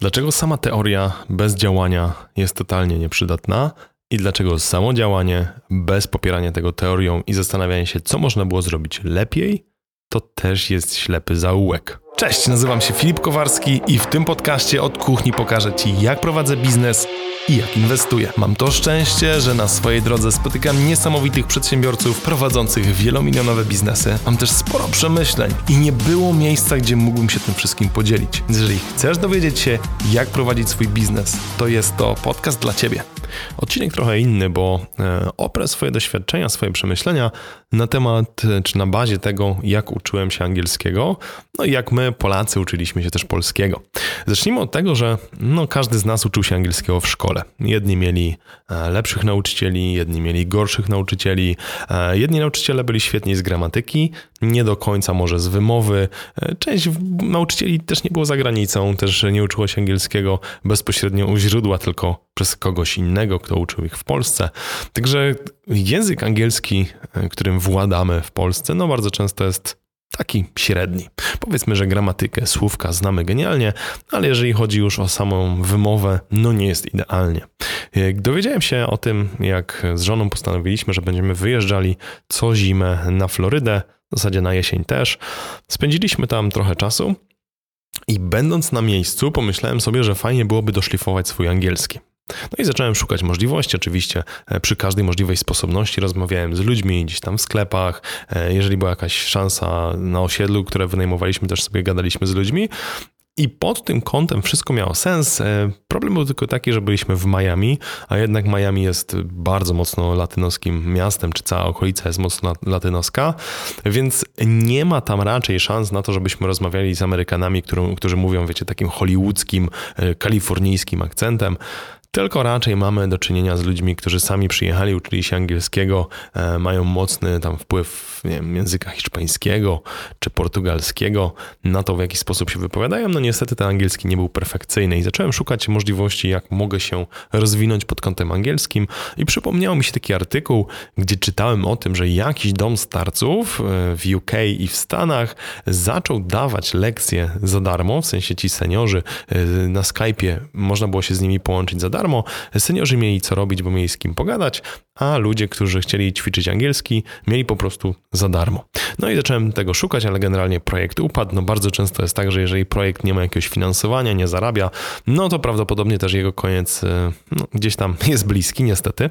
Dlaczego sama teoria bez działania jest totalnie nieprzydatna i dlaczego samo działanie bez popierania tego teorią i zastanawiania się, co można było zrobić lepiej, to też jest ślepy zaułek. Cześć, nazywam się Filip Kowarski i w tym podcaście od kuchni pokażę Ci, jak prowadzę biznes i jak inwestuję. Mam to szczęście, że na swojej drodze spotykam niesamowitych przedsiębiorców prowadzących wielomilionowe biznesy. Mam też sporo przemyśleń i nie było miejsca, gdzie mógłbym się tym wszystkim podzielić. Jeżeli chcesz dowiedzieć się, jak prowadzić swój biznes, to jest to podcast dla Ciebie. Odcinek trochę inny, bo e, oprę swoje doświadczenia, swoje przemyślenia na temat, e, czy na bazie tego, jak uczyłem się angielskiego, no i jak my, Polacy, uczyliśmy się też polskiego. Zacznijmy od tego, że no, każdy z nas uczył się angielskiego w szkole. Jedni mieli e, lepszych nauczycieli, jedni mieli gorszych nauczycieli. Jedni nauczyciele byli świetni z gramatyki, nie do końca może z wymowy. Część nauczycieli też nie było za granicą, też nie uczyło się angielskiego bezpośrednio u źródła, tylko przez kogoś innego, kto uczył ich w Polsce. Także język angielski, e, którym władamy w Polsce, no bardzo często jest taki średni. Powiedzmy, że gramatykę, słówka znamy genialnie, ale jeżeli chodzi już o samą wymowę, no nie jest idealnie. E, dowiedziałem się o tym, jak z żoną postanowiliśmy, że będziemy wyjeżdżali co zimę na Florydę, w zasadzie na jesień też. Spędziliśmy tam trochę czasu i będąc na miejscu, pomyślałem sobie, że fajnie byłoby doszlifować swój angielski. No i zacząłem szukać możliwości. Oczywiście e, przy każdej możliwej sposobności rozmawiałem z ludźmi gdzieś tam w sklepach. E, jeżeli była jakaś szansa na osiedlu, które wynajmowaliśmy, też sobie gadaliśmy z ludźmi. I pod tym kątem wszystko miało sens. E, problem był tylko taki, że byliśmy w Miami, a jednak Miami jest bardzo mocno latynoskim miastem, czy cała okolica jest mocno latynoska, więc nie ma tam raczej szans na to, żebyśmy rozmawiali z Amerykanami, którzy, mówią, wiecie, takim hollywoodzkim, kalifornijskim akcentem tylko raczej mamy do czynienia z ludźmi, którzy sami przyjechali, uczyli się angielskiego, e, mają mocny tam wpływ wiem, języka hiszpańskiego czy portugalskiego na to, w jaki sposób się wypowiadają. No niestety ten angielski nie był perfekcyjny i zacząłem szukać możliwości, jak mogę się rozwinąć pod kątem angielskim i przypomniał mi się taki artykuł, gdzie czytałem o tym, że jakiś dom starców e, w UK i w Stanach zaczął dawać lekcje za darmo, w sensie ci seniorzy e, na Skype'ie można było się z nimi połączyć za darmo, darmo. Seniorzy mieli co robić, bo mieli z kim pogadać, a ludzie, którzy chcieli ćwiczyć angielski, mieli po prostu za darmo. No i zacząłem tego szukać, ale generalnie projekt upadł. No bardzo często jest tak, że jeżeli projekt nie ma jakiegoś finansowania, nie zarabia, no to prawdopodobnie też jego koniec e, no, gdzieś tam jest bliski, niestety.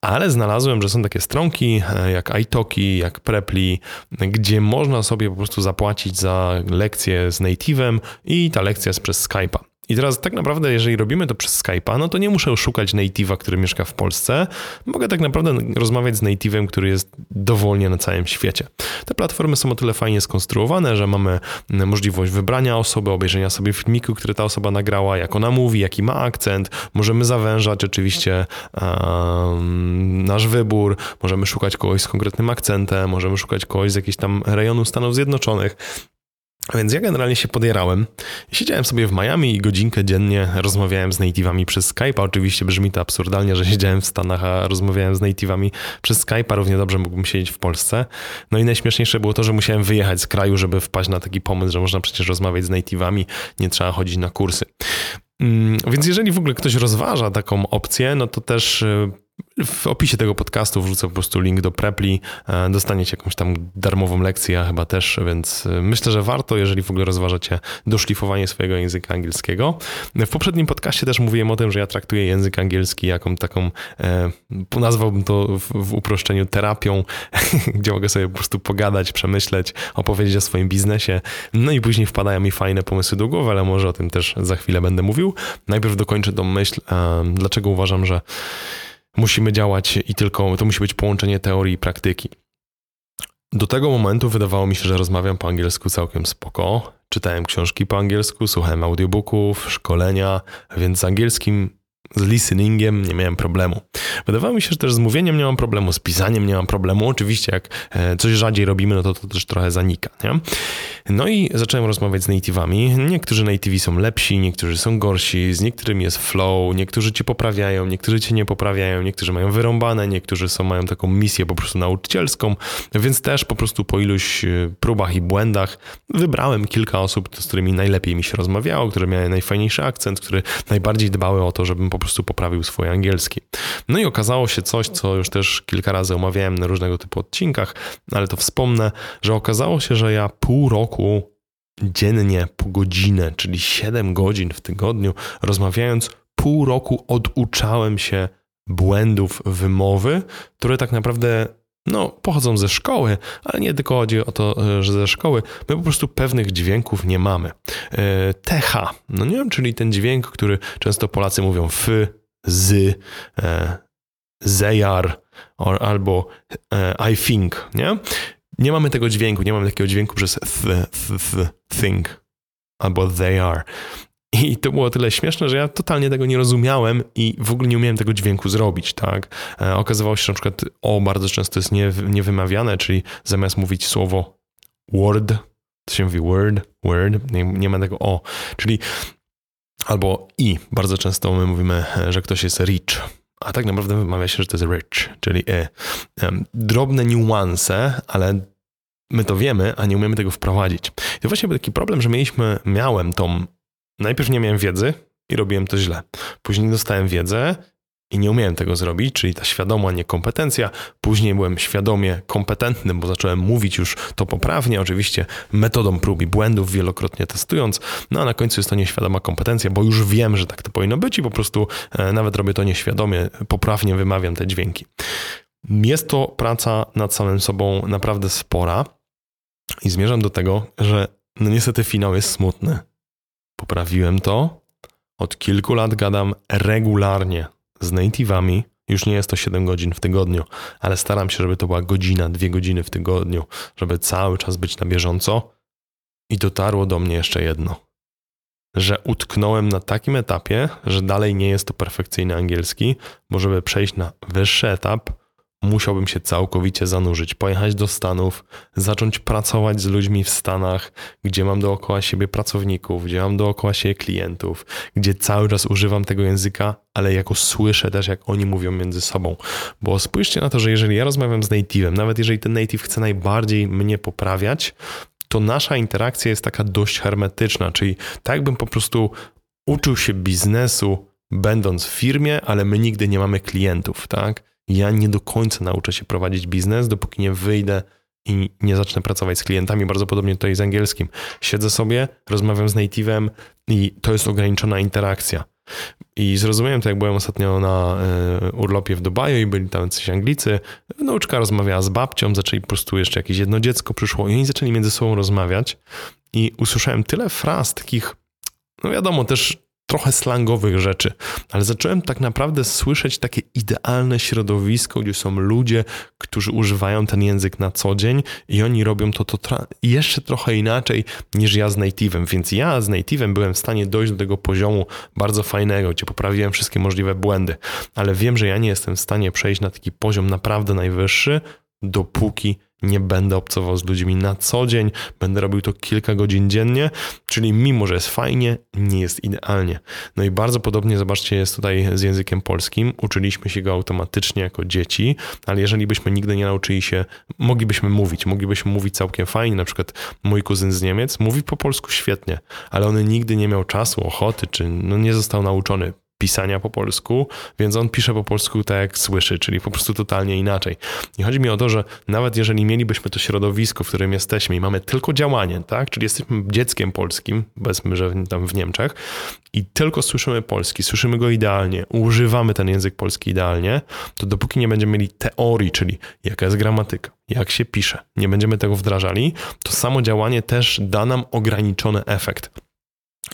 Ale znalazłem, że są takie stronki e, jak iTalki, jak Preply, gdzie można sobie po prostu zapłacić za lekcję z native'em i ta lekcja jest przez Skype'a. I teraz tak naprawdę, jeżeli robimy to przez Skype'a, no to nie muszę szukać native'a, który mieszka w Polsce. Mogę tak naprawdę rozmawiać z native'em, który jest dowolnie na całym świecie. Te platformy są o tyle fajnie skonstruowane, że mamy możliwość wybrania osoby, obejrzenia sobie filmiku, który ta osoba nagrała, jak ona mówi, jaki ma akcent. Możemy zawężać oczywiście um, nasz wybór, możemy szukać kogoś z konkretnym akcentem, możemy szukać kogoś z jakichś tam rejonu Stanów Zjednoczonych. Więc ja generalnie się podjarałem. Siedziałem sobie w Miami i godzinkę dziennie rozmawiałem z native'ami przez Skype'a. Oczywiście brzmi to absurdalnie, że siedziałem w Stanach, a rozmawiałem z native'ami przez Skype'a. Równie dobrze mógłbym siedzieć w Polsce. No i najśmieszniejsze było to, że musiałem wyjechać z kraju, żeby wpaść na taki pomysł, że można przecież rozmawiać z native'ami, nie trzeba chodzić na kursy. Mm, więc jeżeli w ogóle ktoś rozważa taką opcję, no to też y, w opisie tego podcastu wrzucę po prostu link do Prepli. E, dostaniecie jakąś tam darmową lekcję, chyba też, więc e, myślę, że warto, jeżeli w ogóle rozważacie doszlifowanie swojego języka angielskiego. W poprzednim podcaście też mówiłem o tym, że ja traktuję język angielski jaką taką, e, nazwałbym to w uproszczeniu terapią, gdzie mogę sobie po prostu pogadać, przemyśleć, opowiedzieć o swoim biznesie. No i później wpadają mi fajne pomysły do głowy, ale może o tym też za chwilę będę mówił. Najpierw dokończę tą myśl, dlaczego uważam, że musimy działać i tylko to musi być połączenie teorii i praktyki. Do tego momentu wydawało mi się, że rozmawiam po angielsku całkiem spoko. Czytałem książki po angielsku, słuchałem audiobooków, szkolenia, więc z angielskim z listeningiem nie miałem problemu. Wydawało mi się, że też z mówieniem nie mam problemu, z pisaniem nie mam problemu. Oczywiście, jak e, coś rzadziej robimy, no to to też trochę zanika. Nie? No i zacząłem rozmawiać z native'ami. Niektórzy native'i są lepsi, niektórzy są gorsi, z niektórymi jest flow, niektórzy cię poprawiają, niektórzy cię nie poprawiają, niektórzy mają wyrąbane, niektórzy są, mają taką misję po prostu nauczycielską, więc też po prostu po iluś e, próbach i błędach wybrałem kilka osób, z którymi najlepiej mi się rozmawiało, które miały najfajniejszy akcent, które najbardziej dbały o to, żebym po prostu poprawił swój angielski. No i okazało się coś, co już też kilka razy omawiałem na różnego typu odcinkach, ale to wspomnę, że okazało się, że ja pół roku dziennie po godzinę, czyli 7 godzin w tygodniu, rozmawiając, pół roku oduczałem się błędów wymowy, które tak naprawdę no, pochodzą ze szkoły, ale nie tylko chodzi o to, że ze szkoły. My po prostu pewnych dźwięków nie mamy. E, TH, no nie wiem, czyli ten dźwięk, który często Polacy mówią f, z, e, are, or, albo e, I think, nie? Nie mamy tego dźwięku, nie mamy takiego dźwięku przez th, th, th, think albo they are. I to było tyle śmieszne, że ja totalnie tego nie rozumiałem i w ogóle nie umiałem tego dźwięku zrobić, tak? E, okazywało się, że na przykład o bardzo często jest nie, niewymawiane, czyli zamiast mówić słowo word, to się mówi word, word, nie, nie ma tego o. Czyli albo i. Bardzo często my mówimy, że ktoś jest rich, a tak naprawdę wymawia się, że to jest rich, czyli e. Drobne niuanse, ale my to wiemy, a nie umiemy tego wprowadzić. I to właśnie był taki problem, że mieliśmy, miałem tą, najpierw nie miałem wiedzy i robiłem to źle. Później dostałem wiedzę i nie umiałem tego zrobić, czyli ta świadoma niekompetencja. Później byłem świadomie kompetentny, bo zacząłem mówić już to poprawnie, oczywiście metodą prób i błędów, wielokrotnie testując. No a na końcu jest to nieświadoma kompetencja, bo już wiem, że tak to powinno być i po prostu e, nawet robię to nieświadomie, poprawnie wymawiam te dźwięki. Jest to praca nad samym sobą naprawdę spora i zmierzam do tego, że no niestety finał jest smutny. Poprawiłem to. Od kilku lat gadam regularnie z native'ami. Już nie jest to 7 godzin w tygodniu, ale staram się, żeby to była godzina, dwie godziny w tygodniu, żeby cały czas być na bieżąco. I dotarło do mnie jeszcze jedno, że utknąłem na takim etapie, że dalej nie jest to perfekcyjny angielski, bo żeby przejść na wyższy etap, musiałbym się całkowicie zanurzyć, pojechać do Stanów, zacząć pracować z ludźmi w Stanach, gdzie mam dookoła siebie pracowników, gdzie mam dookoła siebie klientów, gdzie cały czas używam tego języka, ale jako słyszę też, jak oni mówią między sobą. Bo spójrzcie na to, że jeżeli ja rozmawiam z native'em, nawet jeżeli ten native chce najbardziej mnie poprawiać, to nasza interakcja jest taka dość hermetyczna, czyli tak jakbym po prostu uczył się biznesu, będąc w firmie, ale my nigdy nie mamy klientów, tak? Ja nie do końca nauczę się prowadzić biznes, dopóki nie wyjdę i nie zacznę pracować z klientami. Bardzo podobnie jest z angielskim. Siedzę sobie, rozmawiam z native'em i to jest ograniczona interakcja. I zrozumiałem to, jak byłem ostatnio na y, urlopie w Dubaju i byli tam coś Anglicy. Nauczka rozmawiała z babcią, zaczęli po prostu jeszcze jakieś jedno dziecko przyszło i oni zaczęli między sobą rozmawiać i usłyszałem tyle fraz takich, no wiadomo, też trochę slangowych rzeczy, ale zacząłem tak naprawdę słyszeć takie idealne środowisko, gdzie są ludzie, którzy używają ten język na co dzień i oni robią to, to jeszcze trochę inaczej niż ja z native'em, więc ja z native'em byłem w stanie dojść do tego poziomu bardzo fajnego, gdzie poprawiłem wszystkie możliwe błędy, ale wiem, że ja nie jestem w stanie przejść na taki poziom naprawdę najwyższy, dopóki nie będę obcował z ludźmi na co dzień, będę robił to kilka godzin dziennie, czyli mimo, że jest fajnie, nie jest idealnie. No i bardzo podobnie, zobaczcie, jest tutaj z językiem polskim. Uczyliśmy się go automatycznie jako dzieci, ale jeżeli byśmy nigdy nie nauczyli się, moglibyśmy mówić, moglibyśmy mówić całkiem fajnie. Na przykład mój kuzyn z Niemiec mówi po polsku świetnie, ale on nigdy nie miał czasu, ochoty, czy no nie został nauczony pisania po polsku, więc on pisze po polsku tak jak słyszy, czyli po prostu totalnie inaczej. I chodzi mi o to, że nawet jeżeli mielibyśmy to środowisko, w którym jesteśmy i mamy tylko działanie, tak, czyli jesteśmy dzieckiem polskim, powiedzmy, że tam w Niemczech i tylko słyszymy polski, słyszymy go idealnie, używamy ten język polski idealnie, to dopóki nie będziemy mieli teorii, czyli jaka jest gramatyka, jak się pisze, nie będziemy tego wdrażali, to samo działanie też da nam ograniczony efekt.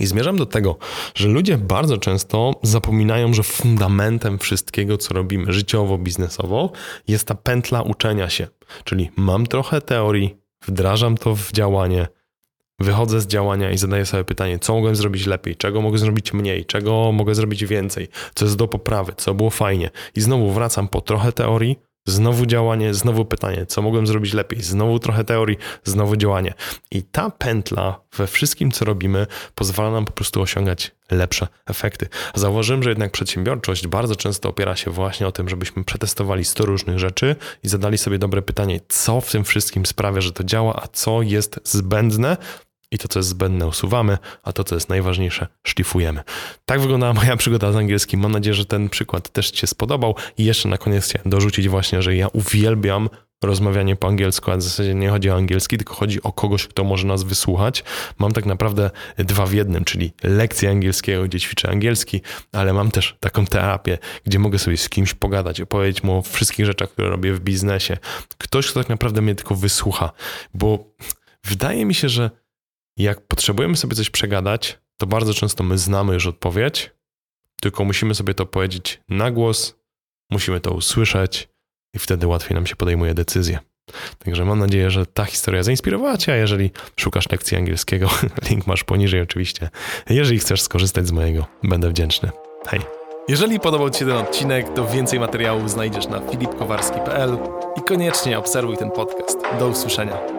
I zmierzam do tego, że ludzie bardzo często zapominają, że fundamentem wszystkiego, co robimy życiowo, biznesowo, jest ta pętla uczenia się. Czyli mam trochę teorii, wdrażam to w działanie, wychodzę z działania i zadaję sobie pytanie, co mogłem zrobić lepiej, czego mogę zrobić mniej, czego mogę zrobić więcej, co jest do poprawy, co było fajnie. I znowu wracam po trochę teorii, Znowu działanie, znowu pytanie, co mogłem zrobić lepiej, znowu trochę teorii, znowu działanie. I ta pętla we wszystkim, co robimy, pozwala nam po prostu osiągać lepsze efekty. Zauważyłem, że jednak przedsiębiorczość bardzo często opiera się właśnie o tym, żebyśmy przetestowali 100 różnych rzeczy i zadali sobie dobre pytanie, co w tym wszystkim sprawia, że to działa, a co jest zbędne, i to, co jest zbędne, usuwamy, a to, co jest najważniejsze, szlifujemy. Tak wyglądała moja przygoda z angielskim. Mam nadzieję, że ten przykład też Ci się spodobał. I jeszcze na koniec chciałem dorzucić właśnie, że ja uwielbiam rozmawianie po angielsku, a w zasadzie nie chodzi o angielski, tylko chodzi o kogoś, kto może nas wysłuchać. Mam tak naprawdę dwa w jednym, czyli lekcję angielskiego, gdzie ćwiczę angielski, ale mam też taką terapię, gdzie mogę sobie z kimś pogadać, opowiedzieć mu o wszystkich rzeczach, które robię w biznesie. Ktoś, kto tak naprawdę mnie tylko wysłucha, bo wydaje mi się, że jak potrzebujemy sobie coś przegadać, to bardzo często my znamy już odpowiedź, tylko musimy sobie to powiedzieć na głos, musimy to usłyszeć i wtedy łatwiej nam się podejmuje decyzję. Także mam nadzieję, że ta historia zainspirowała Cię, a jeżeli szukasz lekcji angielskiego, link masz poniżej oczywiście. Jeżeli chcesz skorzystać z mojego, będę wdzięczny. Hej! Jeżeli podobał Ci się ten odcinek, to więcej materiałów znajdziesz na filipkowarski.pl i koniecznie obserwuj ten podcast. Do usłyszenia.